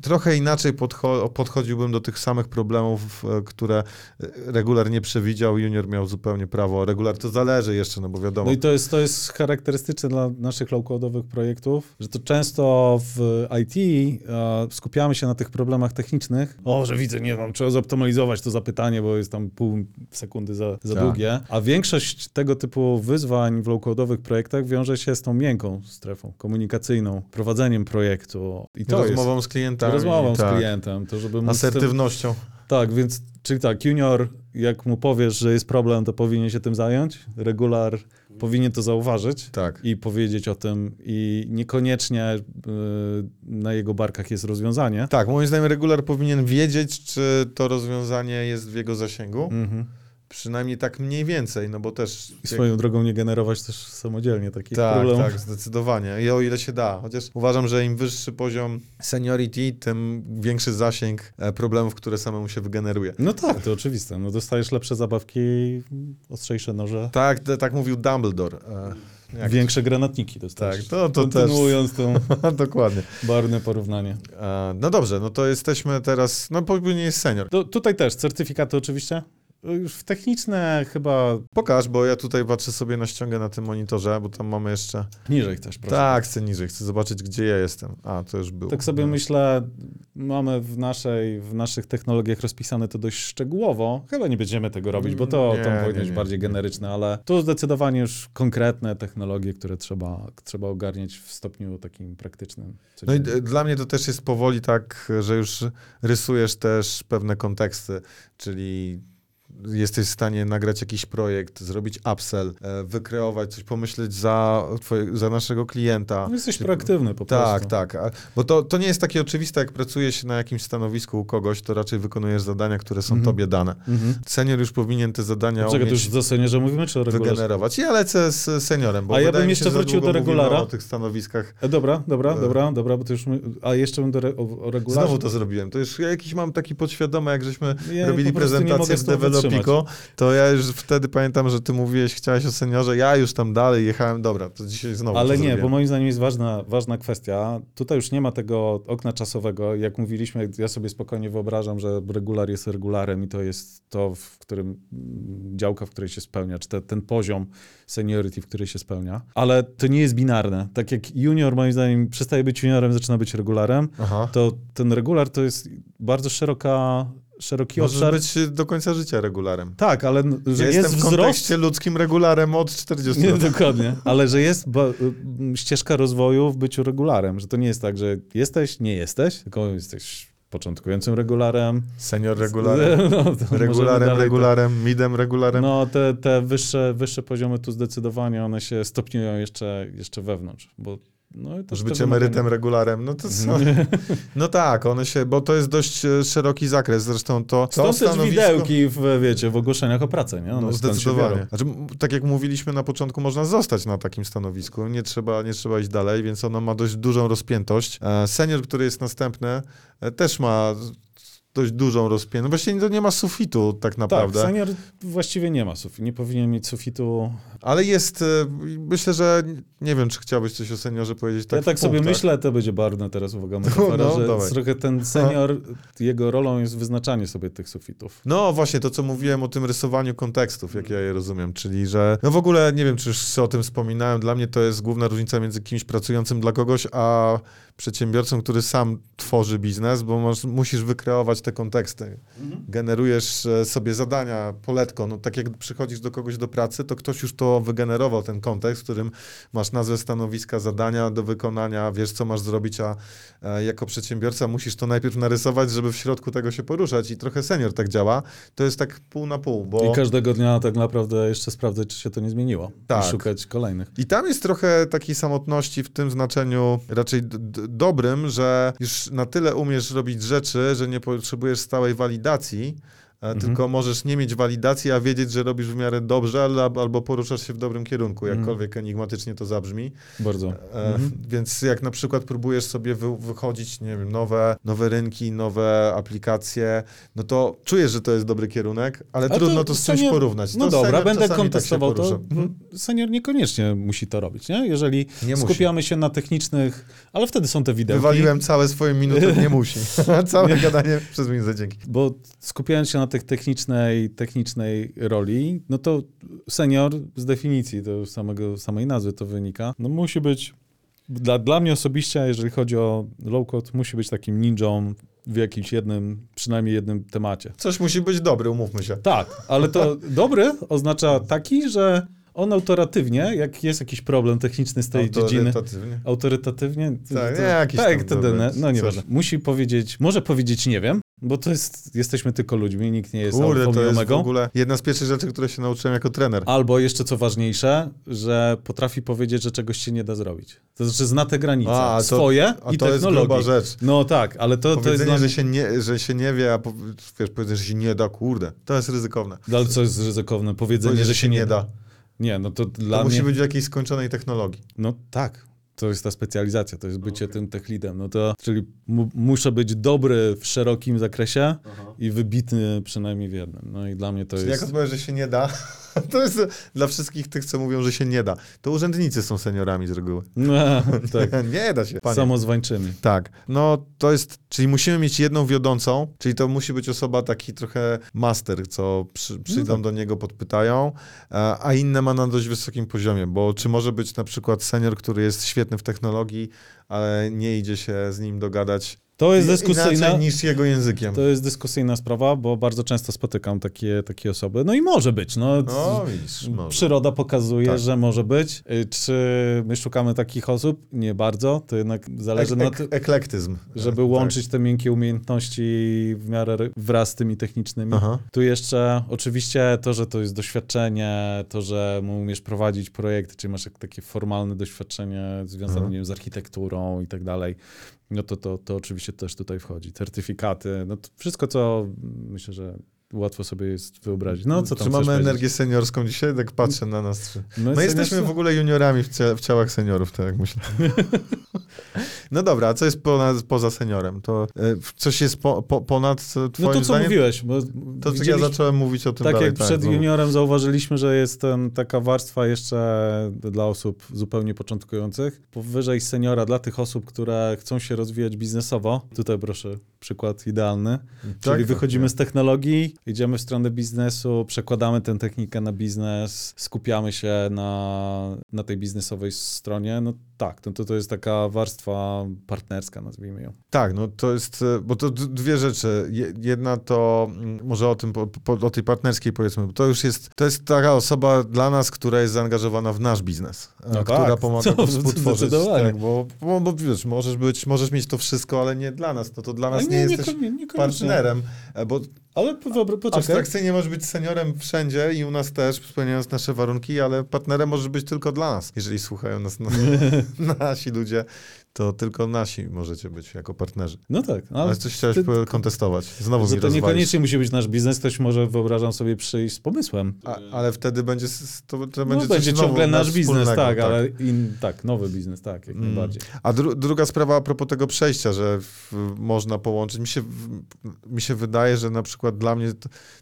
trochę inaczej podcho podchodziłbym do tych samych problemów, e, które regular nie przewidział, junior miał zupełnie prawo. Regular to zależy jeszcze, no bo wiadomo. No i to jest, to jest charakterystyczne dla naszych low-codowych projektów, że to często w IT e, skupiamy się na tych problemach technicznych. O, że widzę, nie wiem, trzeba zoptymalizować to zapytanie, bo jest tam pół sekundy za, za Tak. długie. A większość tego typu wyzwań w low-codowych projektach wiąże się z tą miękką strefą komunikacyjną, prowadzeniem projektu. I to rozmową z jest klientami. rozmową tak. z klientem, to żeby z tym- Asertywnością. Tak, więc, czyli tak, junior, jak mu powiesz, że jest problem, to powinien się tym zająć. Regular powinien to zauważyć Tak. i powiedzieć o tym i niekoniecznie y, na jego barkach jest rozwiązanie. Tak, moim zdaniem regular powinien wiedzieć, czy to rozwiązanie jest w jego zasięgu. Mhm. Przynajmniej tak mniej więcej, no bo też... I swoją drogą nie generować też samodzielnie takich Tak, problemów. tak, zdecydowanie. I o ile się da. Chociaż uważam, że im wyższy poziom seniority, tym większy zasięg e, problemów, które samemu się wygeneruje. No tak, to oczywiste. No dostajesz lepsze zabawki, ostrzejsze noże, Tak, tak mówił Dumbledore. E, jak- większe granatniki dostajesz. Tak, to- to też. Kontynuując to Dokładnie. barwne porównanie. E, no dobrze, no to jesteśmy teraz, no powinien jest senior. To, tutaj też certyfikaty oczywiście. Już w techniczne chyba Pokaż, bo ja tutaj patrzę sobie na ściągę na tym monitorze, bo tam mamy jeszcze... niżej też, proszę. Tak, chcę niżej, chcę zobaczyć, gdzie ja jestem. A, to już było. Tak sobie No. myślę, mamy w, naszej, w naszych technologiach rozpisane to dość szczegółowo. Chyba nie będziemy tego robić, bo to Nie, nie, powinno być nie. bardziej generyczne, ale tu zdecydowanie już konkretne technologie, które trzeba, trzeba ogarniać w stopniu takim praktycznym. No i dla mnie to też jest powoli tak, że już rysujesz też pewne konteksty, czyli jesteś w stanie nagrać jakiś projekt, zrobić upsell, e, wykreować coś, pomyśleć za, twoje, za naszego klienta. No jesteś Czy- proaktywny po Tak, prostu. tak. A- Bo to, to nie jest takie oczywiste, jak pracujesz na jakimś stanowisku u kogoś, to raczej wykonujesz zadania, które są Mhm. tobie dane. Mhm. Senior już powinien te zadania Czego to już do seniorze mówimy, czy o regularze? wygenerować. Ja lecę z seniorem, bo A ja bym jeszcze się, wrócił do regulara. o tych stanowiskach. E, dobra, dobra, E. dobra, dobra, bo to już my, a jeszcze bym do re, o, o regularze. Znowu to zrobiłem. To już ja jakiś mam taki podświadomy, jak żeśmy Ja robili prezentację z tym To ja już wtedy pamiętam, że ty mówiłeś, chciałeś o seniorze, ja już tam dalej jechałem, dobra, to dzisiaj znowu Ale nie, bo moim zdaniem jest ważna, ważna kwestia. Tutaj już nie ma tego okna czasowego. Jak mówiliśmy, ja sobie spokojnie wyobrażam, że regular jest regularem i to jest to, w którym mm, działka, w której się spełnia, czy te, ten poziom seniority, w której się spełnia. Ale to nie jest binarne. Tak jak junior, moim zdaniem, przestaje być juniorem, zaczyna być regularem, Aha. to ten regular to jest bardzo szeroka, szeroki Możesz obszar. być do końca życia regularem. Tak, ale n- że Ja jest jestem w wzrost kontekście ludzkim regularem od 40 Nie, lat. dokładnie. Ale że jest m, ścieżka rozwoju w byciu regularem, że to nie jest tak, że jesteś, nie jesteś, tylko jesteś początkującym regularem. Senior regularem, No, regularem, regularem, midem regularem. No, te, te wyższe, wyższe poziomy tu zdecydowanie one się stopniują jeszcze, jeszcze wewnątrz, bo no, to te być emerytem regularem, no to co? No tak, one się, bo to jest dość e, szeroki zakres, zresztą to, to Stąd też stanowisko... widełki w, wiecie, w ogłoszeniach o pracę, nie? One No, zdecydowanie. Znaczy, tak jak mówiliśmy na początku, można zostać na takim stanowisku, nie trzeba, nie trzeba iść dalej, więc ono ma dość dużą rozpiętość. E, Senior, który jest następny, e, też ma dość dużą rozpiętość. Właściwie to nie ma sufitu tak Tak, naprawdę. senior właściwie nie ma sufitu, nie powinien mieć sufitu. Ale jest, e, myślę, że nie wiem, czy chciałbyś coś o seniorze powiedzieć tak ja tak sobie myślę, to będzie barwna teraz uwaga metafora, No, że dawaj. trochę ten senior, jego rolą jest wyznaczanie sobie tych sufitów. No właśnie, to co mówiłem o tym rysowaniu kontekstów, jak ja je rozumiem, czyli że no w ogóle nie wiem, czy już o tym wspominałem, dla mnie to jest główna różnica między kimś pracującym dla kogoś, a przedsiębiorcą, który sam tworzy biznes, bo masz, musisz wykreować te konteksty. Generujesz e, sobie zadania, poletko, no tak jak przychodzisz do kogoś do pracy, to ktoś już to wygenerował, ten kontekst, w którym masz nazwę stanowiska, zadania do wykonania, wiesz co masz zrobić, a e, jako przedsiębiorca musisz to najpierw narysować, żeby w środku tego się poruszać i trochę senior tak działa. To jest tak pół na pół, bo... I każdego dnia tak naprawdę jeszcze sprawdzać, czy się to nie zmieniło. Tak. I szukać kolejnych. I tam jest trochę takiej samotności w tym znaczeniu raczej d- d- dobrym, że już na tyle umiesz robić rzeczy, że nie potrzebujesz stałej walidacji, e, tylko możesz nie mieć walidacji, a wiedzieć, że robisz w miarę dobrze al- albo poruszasz się w dobrym kierunku, jakkolwiek enigmatycznie to zabrzmi. Bardzo. E, Więc jak na przykład próbujesz sobie wy, wychodzić, nie wiem, nowe, nowe rynki, nowe aplikacje, no to czujesz, że to jest dobry kierunek, ale Ale trudno to, z czymś senior- porównać. No to dobra, będę czasami kontestował tak to. Mhm. Senior niekoniecznie musi to robić, nie? Jeżeli Nie musi. skupiamy się na technicznych, ale wtedy są te widełki. Wywaliłem całe swoje minuty, nie musi. całe gadanie przez minutę, dzięki. Bo skupiając się na tych technicznej, technicznej roli, no to senior z definicji, to samego, samej nazwy to wynika, no musi być, dla, dla mnie osobiście, jeżeli chodzi o low-code, musi być takim ninją w jakimś jednym, przynajmniej jednym temacie. Coś musi być dobry, umówmy się. Tak, ale to dobry oznacza taki, że on autoratywnie, jak jest jakiś problem techniczny z tej dziedziny, Autorytatywnie. autorytatywnie, Tak, to, nie, jakiś tak, to no coś. nieważne. Musi powiedzieć, może powiedzieć nie wiem, bo to jest, jesteśmy tylko ludźmi, nikt nie jest Kurde, to jest w ogóle jedna z pierwszych rzeczy, które się nauczyłem jako trener. Albo jeszcze co ważniejsze, że potrafi powiedzieć, że czegoś się nie da zrobić. To znaczy zna te granice A, to- swoje A i to jest gruba rzecz. No tak, ale to, to jest Powiedzenie, dla że, się nie, że się nie wie, a po, wiesz, powiedzenie, że się nie da, kurde, to jest ryzykowne. Ale co jest ryzykowne? Powiedzenie, Powiedzenie, że się nie da. da. Nie, no to To dla musi mnie... być w jakiejś skończonej technologii. No tak. To jest ta specjalizacja, to jest bycie tym tech leadem. No to, czyli mu, muszę być dobry w szerokim zakresie i wybitny przynajmniej w jednym. No i dla mnie to Czyli jest... jak odpowiesz, że się nie da, to jest dla wszystkich tych, co mówią, że się nie da. To urzędnicy są seniorami z reguły. No, tak. nie da się. Panie. Samozwańczymi. Tak, no to jest, czyli musimy mieć jedną wiodącą, czyli to musi być osoba taki trochę master, co przy, przyjdą tak. do niego, podpytają, a, a inne ma na dość wysokim poziomie, bo czy może być na przykład senior, który jest świetny w technologii, ale nie idzie się z nim dogadać To jest dyskusyjna... niż jego językiem. To jest dyskusyjna sprawa, bo bardzo często spotykam takie, takie osoby. No i może być. No, No widzisz, może. Przyroda pokazuje, Tak. że może być. Y, Czy my szukamy takich osób? Nie bardzo. To jednak zależy Ek, na ek, tym, eklektyzm. żeby Tak. łączyć te miękkie umiejętności w miarę wraz z tymi technicznymi. Aha. Tu jeszcze oczywiście to, że to jest doświadczenie, to, że umiesz prowadzić projekty, czyli masz jak takie formalne doświadczenie związane Aha. nie wiem, z architekturą i tak dalej, no to, to, to oczywiście też tutaj wchodzi. Certyfikaty, no to wszystko, co myślę, że łatwo sobie jest wyobrazić. No co tam Czy mamy chcesz powiedzieć? energię seniorską dzisiaj? Tak patrzę na nas trzy. My, My jesteśmy w ogóle juniorami w, cia- w ciałach seniorów, tak jak myślę. no dobra, a co jest ponad, poza seniorem? To e, coś jest po, po, ponad e, twoim No to co zdaniem? mówiłeś, bo To co ja zacząłem mówić o tym tak dalej. jak przed bo- juniorem zauważyliśmy, że jest ten, taka warstwa jeszcze dla osób zupełnie początkujących. Powyżej seniora dla tych osób, które chcą się rozwijać biznesowo. Tutaj proszę przykład idealny. Czyli tak, wychodzimy tak. z technologii, idziemy w stronę biznesu, przekładamy tę technikę na biznes, skupiamy się na, na tej biznesowej stronie. No tak, no to, to jest taka warstwa partnerska, nazwijmy ją. Tak, no to jest, e, bo to dwie rzeczy. Je- Jedna to, mm, może o tym, po, po, o tej partnerskiej powiedzmy, bo to już jest, to jest taka osoba dla nas, która jest zaangażowana w nasz biznes, e, No która tak, pomaga to współtworzyć. Tak, bo, bo, bo wiesz, możesz być, możesz mieć to wszystko, ale nie dla nas, no to dla nas Ale nie, jesteś niekonie- niekoniecznie. partnerem, bo Ale wyobraź, poczekaj. abstrakcyjnie możesz być seniorem wszędzie i u nas też, spełniając nasze warunki, ale partnerem możesz być tylko dla nas, jeżeli słuchają nas na, nasi ludzie, to tylko nasi możecie być jako partnerzy. No tak, no, Ale coś chciałeś ty- kontestować. Znowu że mi to rozwalisz. niekoniecznie musi być nasz biznes, ktoś może, wyobrażam sobie, przyjść z pomysłem. A, ale wtedy będzie, to, to No, będzie, będzie, coś znowu ciągle nasz biznes, wspólnego, tak, ale in, tak, nowy biznes, tak, jak Mm. najbardziej. A dru, druga sprawa a propos tego przejścia, że w, można połączyć. Mi się, w, mi się wydaje, że na przykład dla mnie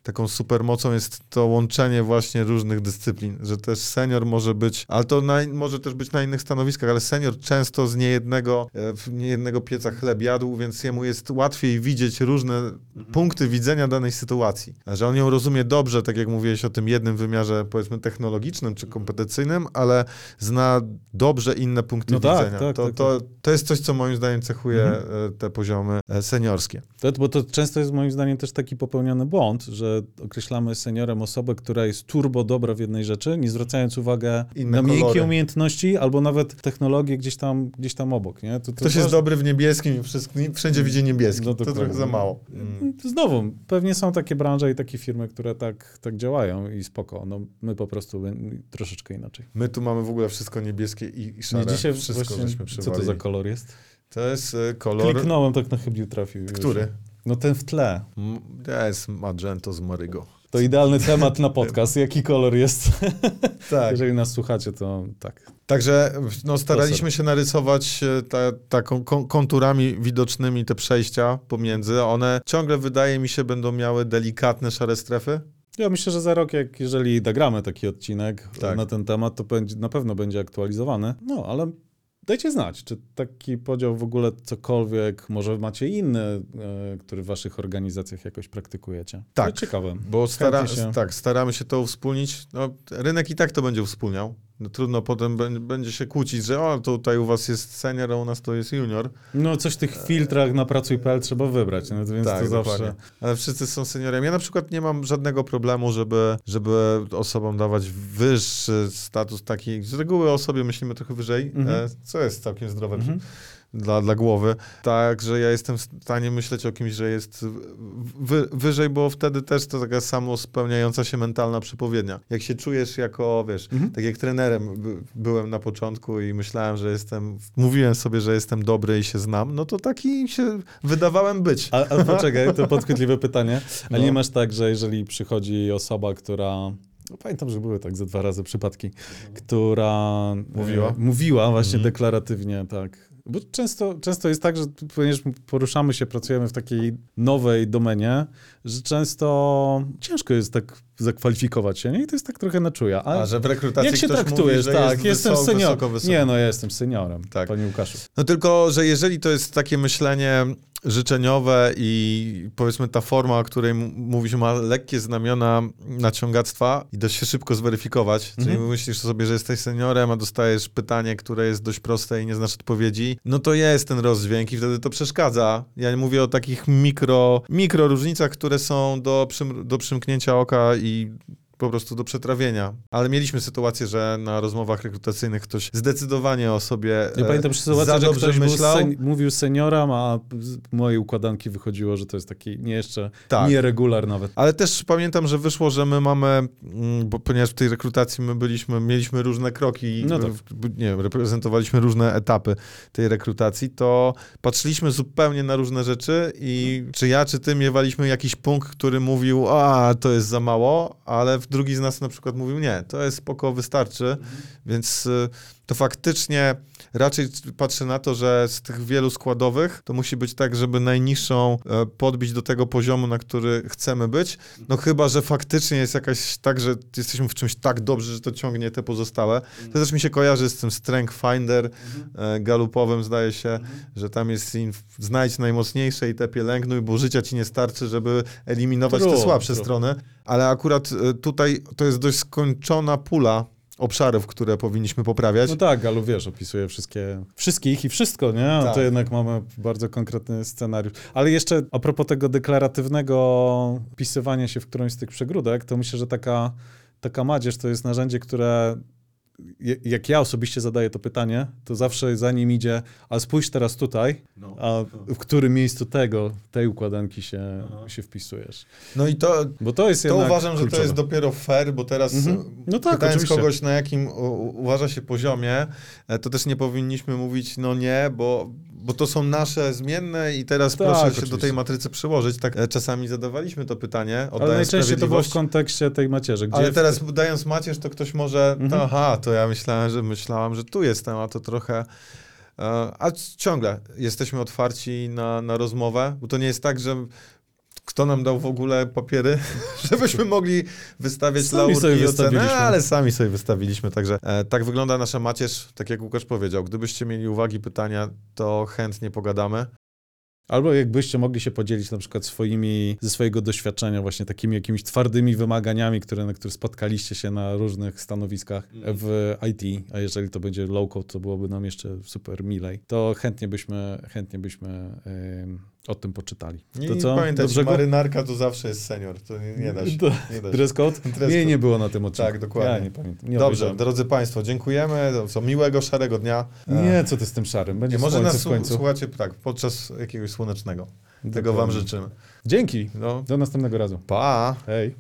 taką supermocą jest to łączenie właśnie różnych dyscyplin, że też senior może być, ale to na, może też być na innych stanowiskach, ale senior często z niejednego, e, w niejednego pieca chleb jadł, więc jemu jest łatwiej widzieć różne punkty widzenia danej sytuacji. Że on ją rozumie dobrze, tak jak mówiłeś o tym jednym wymiarze, powiedzmy technologicznym czy kompetencyjnym, ale zna dobrze inne punkty No tak, widzenia. tak, to, tak, to, to jest coś, co moim zdaniem cechuje Mhm. e, te poziomy e, seniorskie. To, bo to często jest moim zdaniem też taki popełniony błąd, że określamy seniorem osobę, która jest turbo dobra w jednej rzeczy, nie zwracając uwagę Inne na miękkie umiejętności albo nawet technologię gdzieś tam, gdzieś tam obok. Nie? To, to Ktoś jest dobry w niebieskim i wszędzie widzi niebieski. No to trochę za mało. Mm. Znowu, pewnie są takie branże i takie firmy, które tak, tak działają i spoko. No, my po prostu troszeczkę inaczej. My tu mamy w ogóle wszystko niebieskie i, i szare. Nie, dzisiaj wszystko właśnie, co to za kolor jest? To jest e, kolor... Kliknąłem, tak na chybił trafił. już. Który? No ten w tle. To jest magento z Marygo. To idealny temat na podcast. Jaki kolor jest? Tak. Jeżeli nas słuchacie, to tak. Także no, staraliśmy się narysować e, ta, taką kon- konturami widocznymi te przejścia pomiędzy. One ciągle, wydaje mi się, będą miały delikatne szare strefy. Ja myślę, że za rok, jak jeżeli nagramy taki odcinek Tak. na ten temat, to będzie, na pewno będzie aktualizowany. No, ale dajcie znać, czy taki podział w ogóle cokolwiek, może macie inny, e, który w waszych organizacjach jakoś praktykujecie. Tak. Ciekawe. Bo stara, tak, staramy się to uwspólnić. No, rynek i tak to będzie uwspólniał. No, trudno potem bę- będzie się kłócić, że o, tutaj u was jest senior, a u nas to jest junior. No, coś w tych filtrach na pracuj.pl trzeba wybrać, no, więc tak, to zawsze... dokładnie. Ale wszyscy są seniorem. Ja na przykład nie mam żadnego problemu, żeby, żeby osobom dawać wyższy status taki. Z reguły o sobie myślimy trochę wyżej, Mhm. e, co jest całkiem zdrowe Mhm. Dla, dla głowy. Także ja jestem w stanie myśleć o kimś, że jest wy, wyżej, bo wtedy też to taka samo spełniająca się mentalna przepowiednia. Jak się czujesz jako, wiesz, Mhm. tak jak trenerem by, byłem na początku i myślałem, że jestem, mówiłem sobie, że jestem dobry i się znam, no to taki się wydawałem być. A, a poczekaj, to podchwytliwe pytanie. A No. nie masz tak, że jeżeli przychodzi osoba, która. No, pamiętam, że były tak ze dwa razy przypadki, która Mówiła? E, mówiła właśnie Mhm. deklaratywnie, tak. Bo często, często jest tak, że ponieważ poruszamy się, pracujemy w takiej nowej domenie, że często ciężko jest tak zakwalifikować się, nie? I to jest tak trochę na czuja. A, A że w rekrutacji jak się ktoś traktujesz, mówi, tak, jest jestem wysoko, seniorem. Wysoko, wysoko. Nie, no ja jestem seniorem, Tak. panie Łukaszu. No tylko, że jeżeli to jest takie myślenie życzeniowe i powiedzmy ta forma, o której mówisz, ma lekkie znamiona naciągactwa i da się szybko zweryfikować, czyli Mhm. myślisz sobie, że jesteś seniorem, a dostajesz pytanie, które jest dość proste i nie znasz odpowiedzi, no to jest ten rozdźwięk i wtedy to przeszkadza. Ja mówię o takich mikro, mikro różnicach, które są do, przym, do przymknięcia oka i po prostu do przetrawienia. Ale mieliśmy sytuację, że na rozmowach rekrutacyjnych ktoś zdecydowanie o sobie Ja e, pamiętam sytuację, że ktoś myślał. sen, mówił senioram, a z mojej układanki wychodziło, że to jest taki nie jeszcze, Tak. nieregular nawet. Ale też pamiętam, że wyszło, że my mamy, mm, bo ponieważ w tej rekrutacji my byliśmy, mieliśmy różne kroki, No tak. w- nie wiem, reprezentowaliśmy różne etapy tej rekrutacji, to patrzyliśmy zupełnie na różne rzeczy i czy ja, czy ty miewaliśmy jakiś punkt, który mówił, a to jest za mało, ale drugi z nas na przykład mówił, nie, to jest spoko, wystarczy, więc y, to faktycznie raczej patrzę na to, że z tych wielu składowych to musi być tak, żeby najniższą e, podbić do tego poziomu, na który chcemy być. No chyba, że faktycznie jest jakaś tak, że jesteśmy w czymś tak dobrzy, że to ciągnie te pozostałe. To też mi się kojarzy z tym Strength Finder e, galupowym, zdaje się, że tam jest znajdź najmocniejsze i te pielęgnuj, bo życia ci nie starczy, żeby eliminować te True, słabsze true. strony. Ale akurat e, tutaj to jest dość skończona pula obszarów, które powinniśmy poprawiać. No tak, Galu, wiesz, opisuje wszystkie, wszystkich i wszystko, nie? A Tak. to jednak mamy bardzo konkretny scenariusz. Ale jeszcze a propos tego deklaratywnego wpisywania się w którąś z tych przegródek, to myślę, że taka, taka madzież to jest narzędzie, które jak ja osobiście zadaję to pytanie, to zawsze za nim idzie, a spójrz teraz tutaj, No. a w którym miejscu tego, tej układanki się, się wpisujesz. No i to, Bo to jest to uważam, że to kluczowe. jest dopiero fair, bo teraz Mhm. No tak, pytając oczywiście. kogoś, na jakim uważa się poziomie, e, to też nie powinniśmy mówić, no nie, bo, bo to są nasze zmienne i teraz Tak, proszę się oczywiście. do tej matrycy przyłożyć. Tak e, czasami zadawaliśmy to pytanie, Ale najczęściej to było w kontekście tej macierzy. Gdzie Ale w- teraz dając macierz, to ktoś może, Mhm. to, aha, to ja myślałem, że myślałam, że tu jestem, a to trochę... e, A ciągle jesteśmy otwarci na, na rozmowę, bo to nie jest tak, że kto nam dał w ogóle papiery, żebyśmy mogli wystawiać Sami laurki sobie i wystawiliśmy. ale sami sobie wystawiliśmy, także e, tak wygląda nasza macierz, tak jak Łukasz powiedział. Gdybyście mieli uwagi, pytania, to chętnie pogadamy. Albo jakbyście mogli się podzielić na przykład swoimi, ze swojego doświadczenia właśnie takimi jakimiś twardymi wymaganiami, które, na które spotkaliście się na różnych stanowiskach w IT, a jeżeli to będzie low-code, to byłoby nam jeszcze super milej, to chętnie byśmy, chętnie byśmy o tym poczytali. I To co? Do brzegu? marynarka to zawsze jest senior, to nie, nie da się. To- Nie da się. Dress code? Dress Nie, nie było na tym odcinku. Tak, dokładnie. Ja nie pamiętam. Nie Dobrze, obejrzałem. drodzy Państwo, dziękujemy. Co miłego, szarego dnia. Nie, co ty z tym szarym? Będzie Nie, może nas w końcu. słu- słuchacie tak, podczas jakiegoś słonecznego. Tego Wam Dokładnie. życzymy. Dzięki. No, Do następnego razu. pa! Hej.